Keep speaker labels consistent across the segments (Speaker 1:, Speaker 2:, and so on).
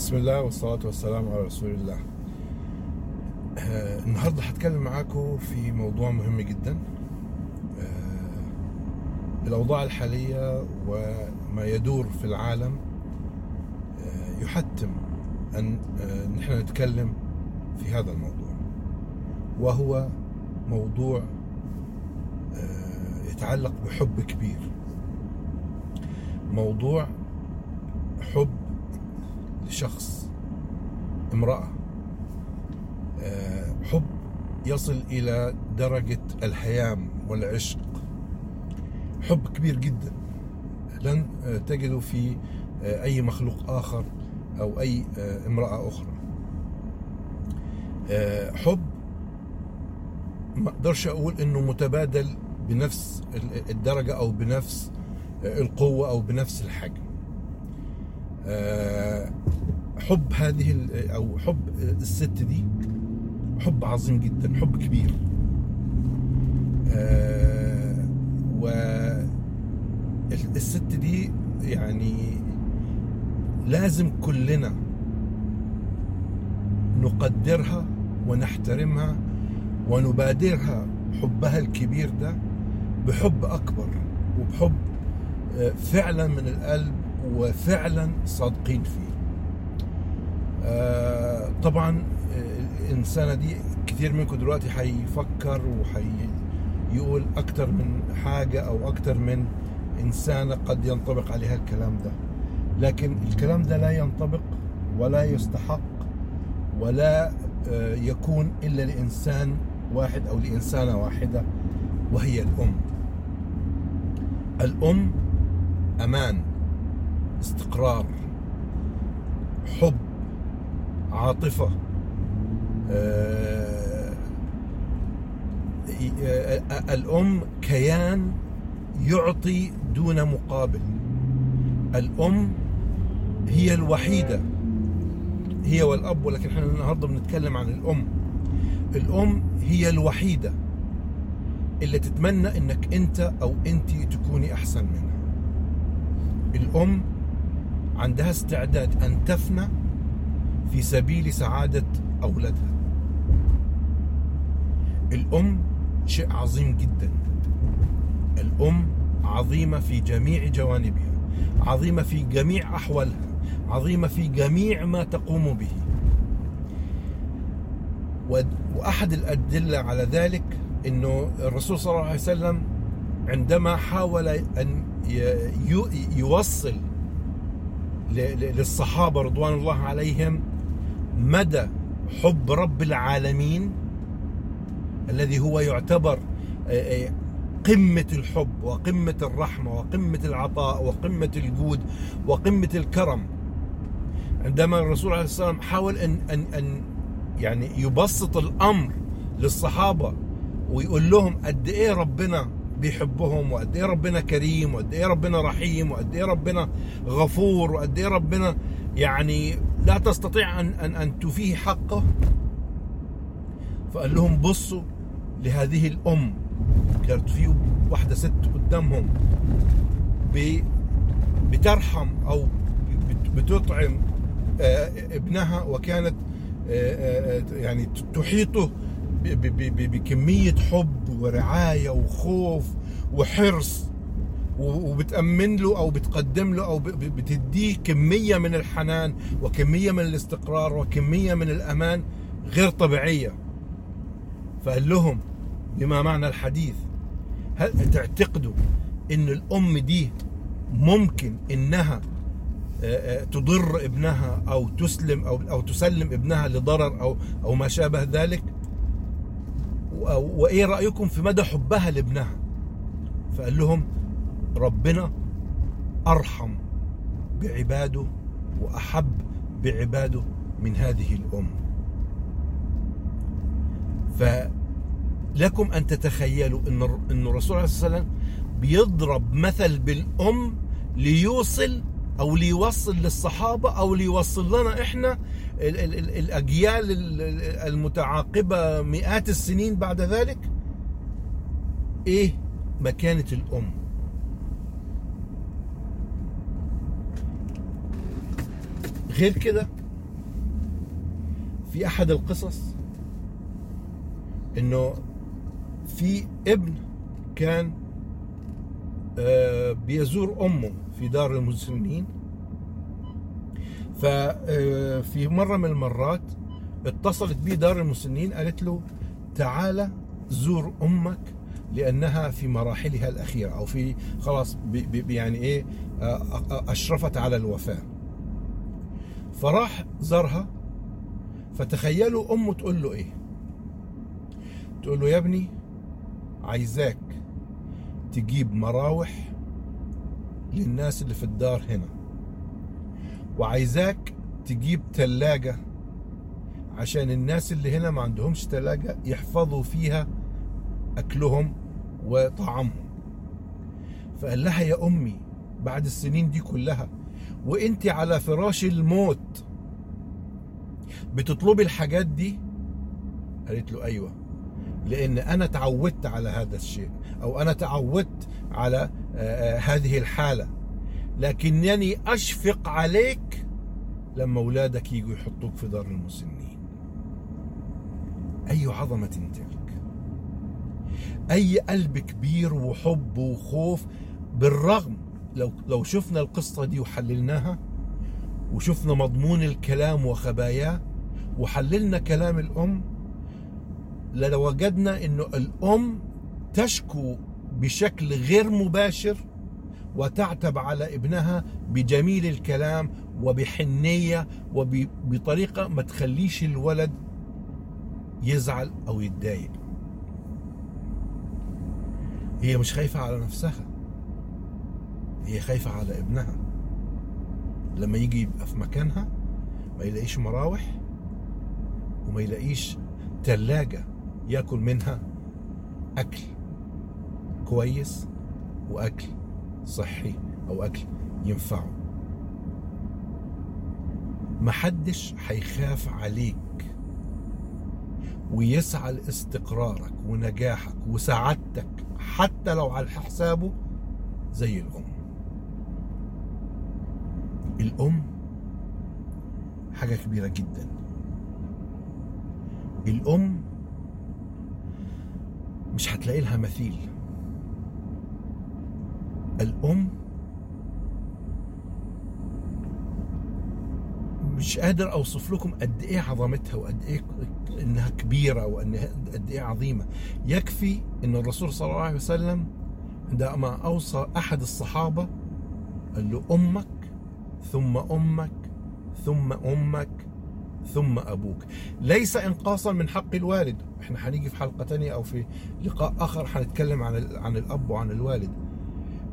Speaker 1: بسم الله والصلاة والسلام على رسول الله. آه النهاردة هتكلم معاكم في موضوع مهم جدا. آه الأوضاع الحالية وما يدور في العالم آه يحتم أن آه نحن نتكلم في هذا الموضوع. وهو موضوع آه يتعلق بحب كبير. موضوع حب لشخص امرأة حب يصل إلى درجة الهيام والعشق. حب كبير جدا. لن تجده في أي مخلوق آخر أو أي امرأة أخرى. حب ما أقدرش أقول إنه متبادل بنفس الدرجة أو بنفس القوة أو بنفس الحجم. حب هذه أو حب الست دي حب عظيم جدا حب كبير. و الست دي يعني لازم كلنا نقدرها ونحترمها ونبادرها حبها الكبير ده بحب أكبر وبحب فعلا من القلب وفعلا صادقين فيه. آه طبعا الإنسانة دي كثير منكم دلوقتي هيفكر وهيقول أكتر من حاجة أو أكتر من إنسانة قد ينطبق عليها الكلام ده. لكن الكلام ده لا ينطبق ولا يستحق ولا آه يكون إلا لإنسان واحد أو لإنسانة واحدة وهي الأم. الأم أمان. استقرار حب عاطفة الأم كيان يعطي دون مقابل. الأم هي الوحيدة هي والأب ولكن إحنا النهاردة بنتكلم عن الأم. الأم هي الوحيدة اللي تتمنى إنك أنت أو انت تكوني أحسن منها. الأم عندها استعداد أن تفنى في سبيل سعادة أولادها. الأم شيء عظيم جدا. الأم عظيمة في جميع جوانبها عظيمة في جميع أحوالها عظيمة في جميع ما تقوم به. وأحد الأدلة على ذلك أنه الرسول صلى الله عليه وسلم عندما حاول أن يوصل للصحابة رضوان الله عليهم مدى حب رب العالمين الذي هو يعتبر قمة الحب وقمة الرحمة وقمة العطاء وقمة الجود وقمة الكرم. عندما الرسول عليه الصلاة والسلام حاول أن, أن, أن يعني يبسط الأمر للصحابة ويقول لهم قد إيه ربنا بيحبهم وقد إيه ربنا كريم وقد إيه ربنا رحيم وقد إيه ربنا غفور وقد إيه ربنا يعني لا تستطيع أن أن أن تفيه حقه. فقال لهم بصوا لهذه الأم كانت في واحدة ست قدامهم بترحم أو بتطعم ابنها وكانت يعني تحيطه بكمية حب ورعاية وخوف وحرص وبتأمن له أو بتقدم له أو بتديه كمية من الحنان وكمية من الاستقرار وكمية من الأمان غير طبيعية. فقال لهم بما معنى الحديث هل تعتقدوا إن الأم دي ممكن إنها تضر ابنها أو تسلم أو أو تسلم ابنها لضرر أو أو ما شابه ذلك؟ وإيه رأيكم في مدى حبها لابنها؟ فقال لهم ربنا أرحم بعباده وأحب بعباده من هذه الأم. فلكم أن تتخيلوا إن إن الرسول عليه الصلاة والسلام بيضرب مثل بالأم ليوصل أو ليوصل للصحابة أو ليوصل لنا إحنا ال ال ال الأجيال المتعاقبة مئات السنين بعد ذلك؟ إيه مكانة الأم؟ غير كده في أحد القصص إنه في ابن كان آه، بيزور أمه في دار المسنين ففي مرة من المرات اتصلت بيه دار المسنين قالت له تعال زور أمك لأنها في مراحلها الأخيرة أو في خلاص بي بي يعني إيه أشرفت على الوفاة. فراح زارها فتخيلوا أمه تقول له إيه؟ تقول له يا ابني عايزاك تجيب مراوح للناس اللي في الدار هنا. وعايزاك تجيب تلاجة عشان الناس اللي هنا ما عندهمش تلاجة يحفظوا فيها أكلهم وطعامهم. فقال لها يا أمي بعد السنين دي كلها وانت على فراش الموت بتطلبي الحاجات دي؟ قالت له أيوه لأن أنا تعودت على هذا الشيء أو أنا تعودت على هذه الحالة. لكنني أشفق عليك لما أولادك يجوا يحطوك في دار المسنين. أي عظمة تلك؟ أي قلب كبير وحب وخوف بالرغم لو لو شفنا القصة دي وحللناها وشفنا مضمون الكلام وخباياه وحللنا كلام الأم لوجدنا إنه الأم تشكو بشكل غير مباشر وتعتب على ابنها بجميل الكلام وبحنية وبطريقه ما تخليش الولد يزعل أو يتضايق. هي مش خايفة على نفسها هي خايفة على ابنها. لما يجي يبقى في مكانها ما يلاقيش مراوح وما يلاقيش تلاجة ياكل منها أكل كويس وأكل صحي أو أكل ينفعه. محدش هيخاف عليك ويسعى لاستقرارك ونجاحك وسعادتك حتى لو على حسابه زي الأم. الأم حاجة كبيرة جدا. الأم مش هتلاقي لها مثيل. الأم مش قادر أوصف لكم قد إيه عظمتها وقد إيه إنها كبيرة وإنها قد إيه عظيمة. يكفي إن الرسول صلى الله عليه وسلم عندما أوصى أحد الصحابة قال له أمك ثم أمك ثم أمك ثم أبوك. ليس إنقاصا من حق الوالد. إحنا هنيجي في حلقة تانية أو في لقاء آخر هنتكلم عن عن الأب وعن الوالد.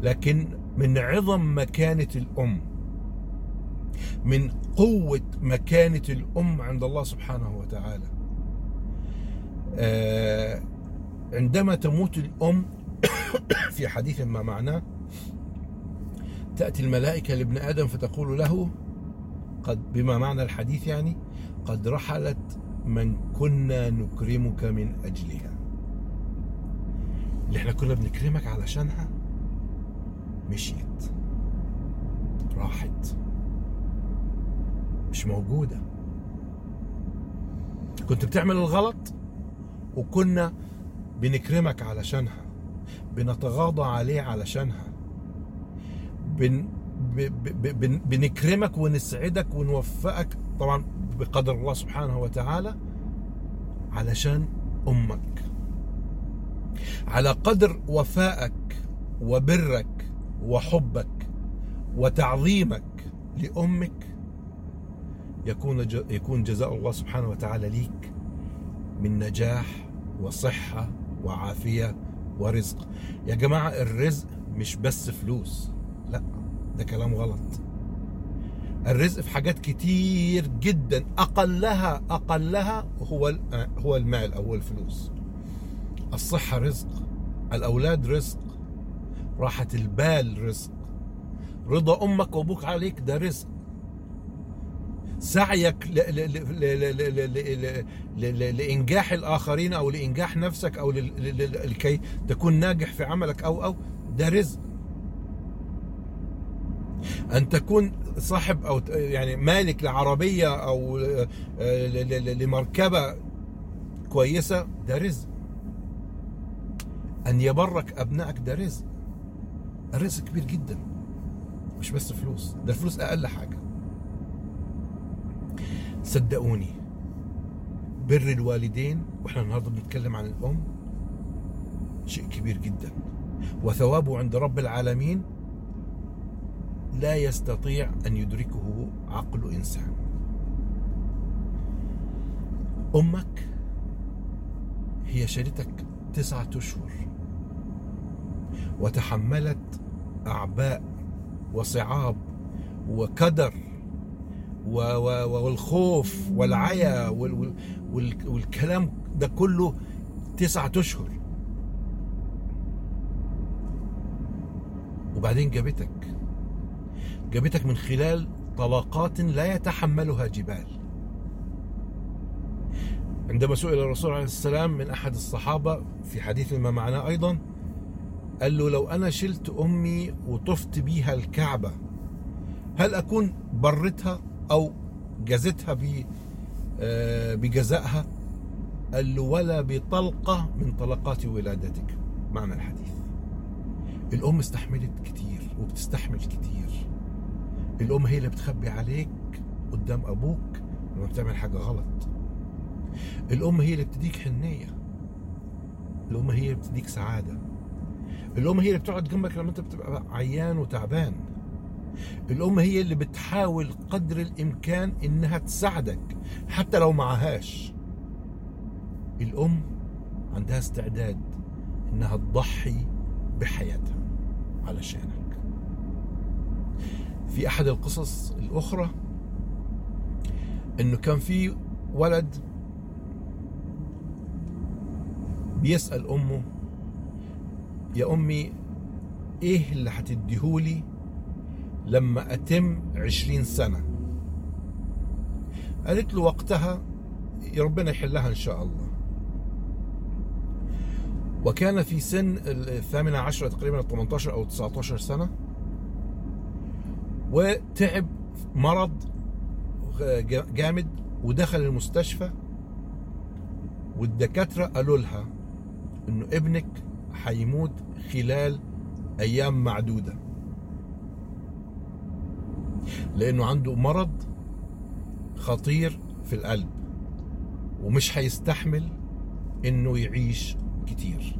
Speaker 1: لكن من عظم مكانة الأم من قوة مكانة الأم عند الله سبحانه وتعالى. آه عندما تموت الأم في حديث ما معناه تأتي الملائكة لابن آدم فتقول له قد بما معنى الحديث يعني قد رحلت من كنا نكرمك من أجلها. اللي إحنا كنا بنكرمك علشانها؟ مشيت. راحت. مش موجودة. كنت بتعمل الغلط؟ وكنا بنكرمك علشانها. بنتغاضى عليه علشانها. بن بن بنكرمك ونسعدك ونوفقك طبعا بقدر الله سبحانه وتعالى علشان أمك. على قدر وفائك وبرك وحبك وتعظيمك لأمك يكون يكون جزاء الله سبحانه وتعالى ليك من نجاح وصحة وعافية ورزق. يا جماعة الرزق مش بس فلوس. لا ده كلام غلط. الرزق في حاجات كتير جدا أقلها أقلها هو هو المال أو الفلوس. الصحة رزق الأولاد رزق راحه البال رزق رضا أمك وابوك عليك ده رزق سعيك لانجاح الاخرين أو لانجاح نفسك أو لكي تكون ناجح في عملك أو أو ده رزق ان تكون صاحب أو يعني مالك لعربيه أو آه، ل- ل- لمركبه كويسه ده رزق ان يبرك ابنائك ده رزق الرزق كبير جدا مش بس فلوس ده الفلوس أقل حاجة. صدقوني بر الوالدين وإحنا النهارده بنتكلم عن الأم شيء كبير جدا. وثوابه عند رب العالمين لا يستطيع أن يدركه عقل إنسان. أمك هي شالتك تسعة أشهر وتحملت أعباء وصعاب وكدر والخوف والعيا وال وال وال والكلام ده كله تسعة أشهر. وبعدين جابتك. جابتك من خلال طلاقات لا يتحملها جبال. عندما سئل الرسول عليه السلام من أحد الصحابة في حديث ما معناه أيضا قال له لو أنا شلت أمي وطفت بيها الكعبة هل أكون برتها أو جزتها آه، بجزائها? قال له ولا بطلقة من طلقات ولادتك. معنى الحديث. الأم استحملت كتير وبتستحمل كتير. الأم هي اللي بتخبي عليك قدام أبوك لما بتعمل حاجة غلط. الأم هي اللي بتديك حنية. الأم هي اللي بتديك سعادة. الأم هي اللي بتقعد جنبك لما أنت بتبقى عيان وتعبان. الأم هي اللي بتحاول قدر الإمكان إنها تساعدك حتى لو معهاش. الأم عندها استعداد إنها تضحي بحياتها علشانك. في أحد القصص الأخرى إنه كان في ولد بيسأل أمه يا أمي إيه اللي هتديهولي لما أتم عشرين سنة؟ قالت له وقتها ربنا يحلها إن شاء الله. وكان في سن الثامنة عشرة تقريبا 18 أو 19 سنة وتعب مرض جامد ودخل المستشفى والدكاترة قالوا لها إنه ابنك حيموت خلال أيام معدودة. لأنه عنده مرض خطير في القلب ومش حيستحمل إنه يعيش كتير.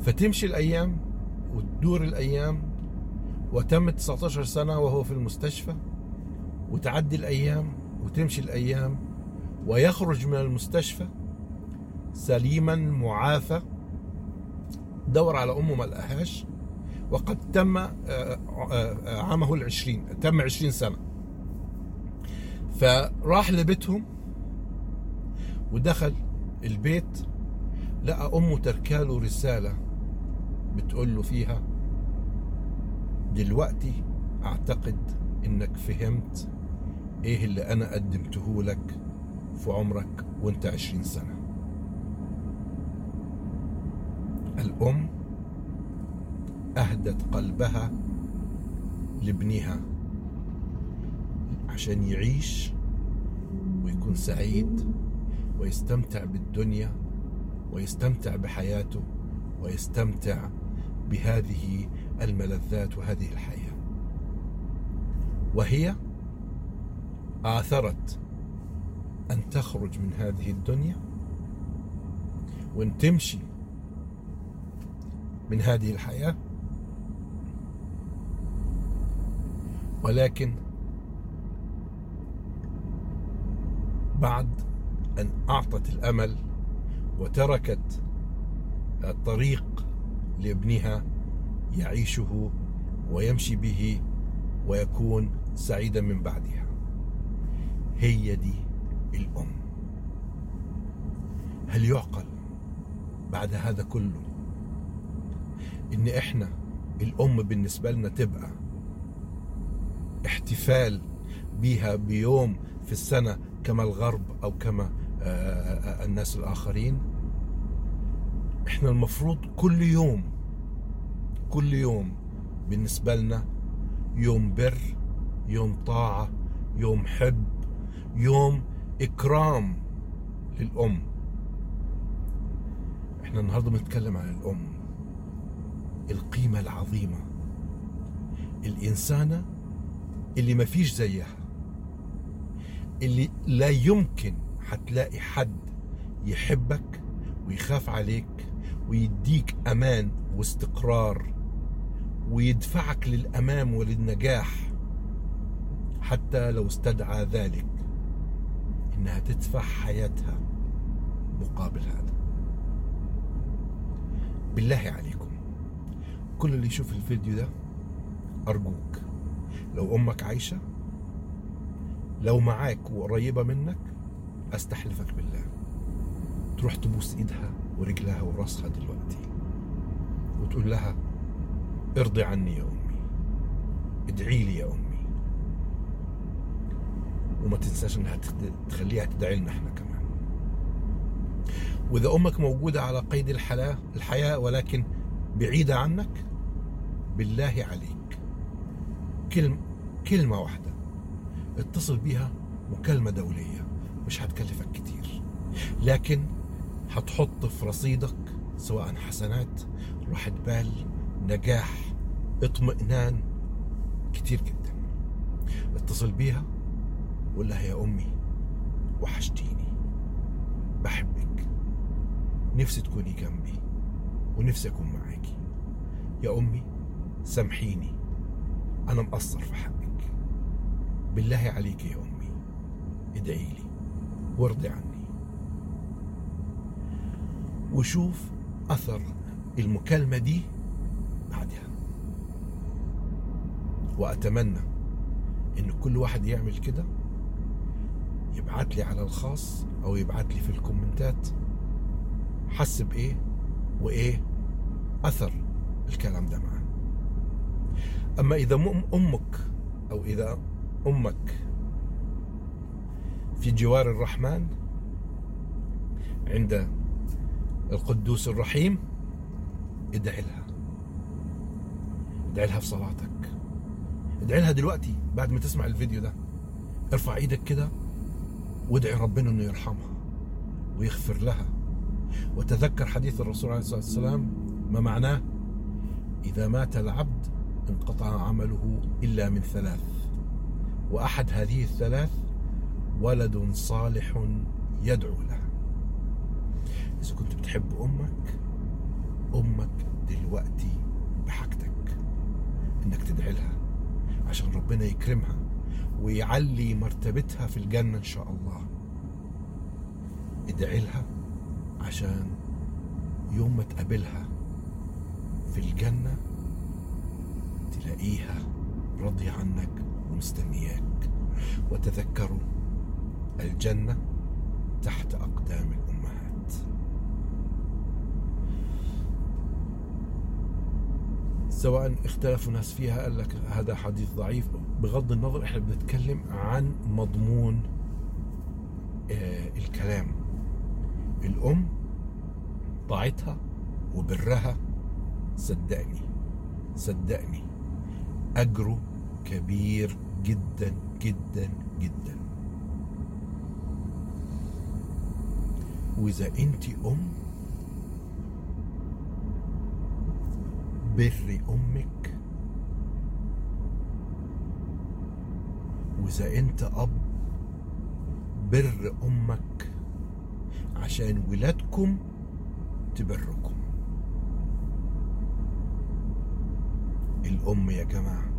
Speaker 1: فتمشي الأيام وتدور الأيام وتم 19 سنة وهو في المستشفى وتعدي الأيام وتمشي الأيام ويخرج من المستشفى سليما معافى دور على أمه ما لقاهاش وقد تم عامه العشرين تم عشرين سنة. فراح لبيتهم ودخل البيت لقى أمه تركاله رسالة بتقول له فيها دلوقتي أعتقد إنك فهمت إيه اللي أنا قدمته لك في عمرك وانت عشرين سنة. الأم أهدت قلبها لابنها عشان يعيش ويكون سعيد ويستمتع بالدنيا ويستمتع بحياته ويستمتع بهذه الملذات وهذه الحياة. وهي آثرت أن تخرج من هذه الدنيا وأن تمشي من هذه الحياة. ولكن بعد أن أعطت الأمل وتركت الطريق لابنها يعيشه ويمشي به ويكون سعيدا من بعدها. هي دي الأم. هل يعقل بعد هذا كله إن إحنا الأم بالنسبة لنا تبقى احتفال بيها بيوم في السنة كما الغرب أو كما الناس الآخرين؟ إحنا المفروض كل يوم كل يوم بالنسبة لنا يوم بر يوم طاعة يوم حب يوم إكرام للأم. إحنا النهاردة بنتكلم عن الأم القيمة العظيمة الإنسانة اللي ما فيش زيها اللي لا يمكن حتلاقي حد يحبك ويخاف عليك ويديك أمان واستقرار ويدفعك للأمام وللنجاح حتى لو استدعى ذلك. إنها تدفع حياتها مقابل هذا. بالله عليكم. كل اللي يشوف الفيديو ده أرجوك. لو أمك عايشة لو معاك وقريبة منك أستحلفك بالله. تروح تبوس إيدها ورجلها وراسها دلوقتي. وتقول لها ارضي عني يا أمي. ادعي لي يا أمي. وما تنساش إنها تخليها تدعي لنا إحنا كمان. وإذا أمك موجودة على قيد الحياة الحياة ولكن بعيدة عنك بالله عليك. كلمه كلمة واحدة. اتصل بيها مكالمة دولية. مش هتكلفك كتير. لكن هتحط في رصيدك سواء حسنات راحة بال نجاح اطمئنان كتير جدا. اتصل بيها وقول لها يا أمي وحشتيني. بحبك. نفسي تكوني جنبي ونفسي أكون معاكي. يا أمي سامحيني. أنا مقصر في حقك. بالله عليك يا أمي. ادعي لي وارضي عني. وشوف أثر المكالمة دي بعدها. وأتمنى إن كل واحد يعمل كده يبعت لي على الخاص أو يبعت لي في الكومنتات. حس بايه وإيه أثر الكلام ده معاه أما إذا أمك أو إذا أمك في جوار الرحمن عند القدوس الرحيم ادعي لها. ادعي لها في صلاتك. ادعي لها دلوقتي بعد ما تسمع الفيديو ده. ارفع إيدك كده وادعي ربنا إنه يرحمها ويغفر لها. وتذكر حديث الرسول عليه الصلاة والسلام ما معناه؟ إذا مات العبد انقطع عمله إلا من ثلاث. وأحد هذه الثلاث ولد صالح يدعو له إذا كنت بتحب أمك أمك دلوقتي بحاجتك إنك تدعي لها عشان ربنا يكرمها. ويعلي مرتبتها في الجنة إن شاء الله. ادعي لها عشان يوم ما تقابلها في الجنة تلاقيها راضية عنك ومستنياك. وتذكروا الجنة تحت أقدام سواء اختلف الناس فيها قال لك هذا حديث ضعيف. بغض النظر إحنا بنتكلم عن مضمون آه الكلام. الأم طاعتها وبرها صدقني صدقني. اجره كبير جدا جدا جدا. وإذا أنت أم بر أمك. وإذا أنت أب بر أمك عشان ولادكم تبركم. الأم يا جماعة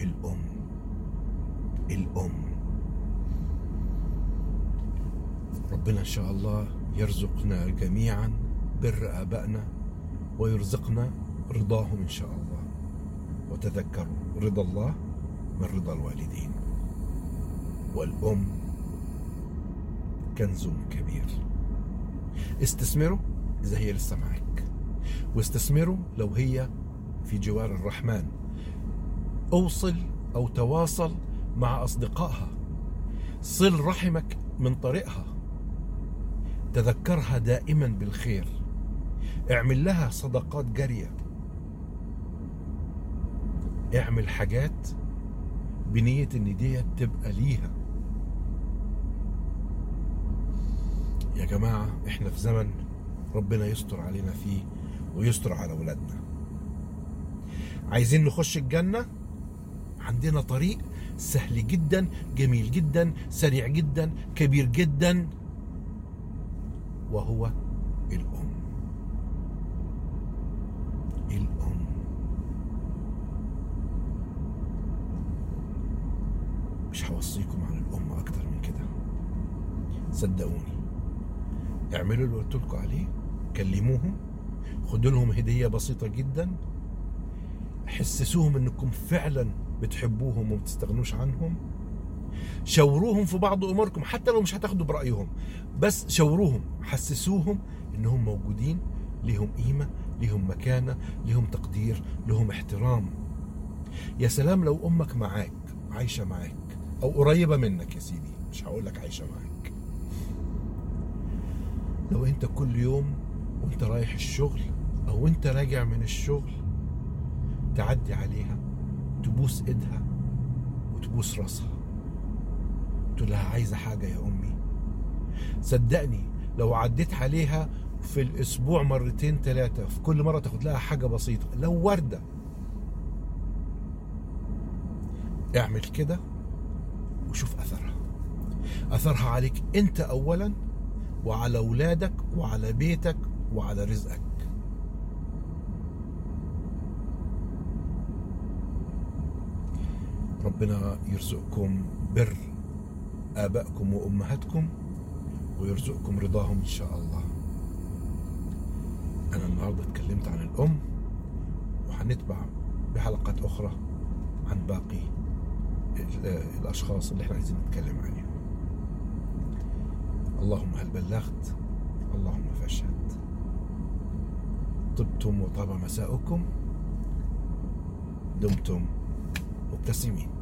Speaker 1: الأم الأم. ربنا إن شاء الله يرزقنا جميعا بر آبائنا ويرزقنا رضاهم إن شاء الله. وتذكروا رضا الله من رضا الوالدين. والأم كنز كبير. استثمروا إذا هي لسه معك. واستثمروا لو هي في جوار الرحمن. أوصل أو تواصل مع أصدقائها. صل رحمك من طريقها. تذكرها دائما بالخير. اعمل لها صدقات جارية. اعمل حاجات بنية إن ديت تبقى ليها. يا جماعة إحنا في زمن ربنا يستر علينا فيه ويستر على ولادنا. عايزين نخش الجنة؟ عندنا طريق سهل جدا جميل جدا سريع جدا كبير جدا وهو الأم الأم مش هوصيكم عن الأم أكتر من كده صدقوني. اعملوا اللي قلت لكم عليه كلموهم خدوا لهم هدية بسيطة جدا. حسسوهم إنكم فعلا بتحبوهم وما بتستغنوش عنهم. شوروهم في بعض أموركم حتى لو مش هتاخدوا برأيهم. بس شوروهم حسسوهم إنهم موجودين لهم قيمة لهم مكانة لهم تقدير لهم احترام. يا سلام لو أمك معاك عايشة معاك أو قريبة منك يا سيدي مش هقول لك عايشة معاك. لو انت كل يوم وانت رايح الشغل أو انت راجع من الشغل تعدي عليها تبوس ايدها وتبوس راسها. تقول لها عايزة حاجة يا أمي. صدقني لو عديت عليها في الأسبوع مرتين ثلاثة في كل مرة تاخد لها حاجة بسيطة. لو ورده اعمل كده وشوف أثرها. أثرها عليك أنت اولا وعلى أولادك وعلى بيتك وعلى رزقك. ربنا يرزقكم بر آبائكم وأمهاتكم ويرزقكم رضاهم إن شاء الله. أنا النهاردة اتكلمت عن الأم وهنتبع بحلقات أخرى عن باقي الأشخاص اللي إحنا عايزين نتكلم عنهم اللهم هل بلغت؟ اللهم فاشهد طبتم وطاب مساؤكم. دمتم مبتسمين.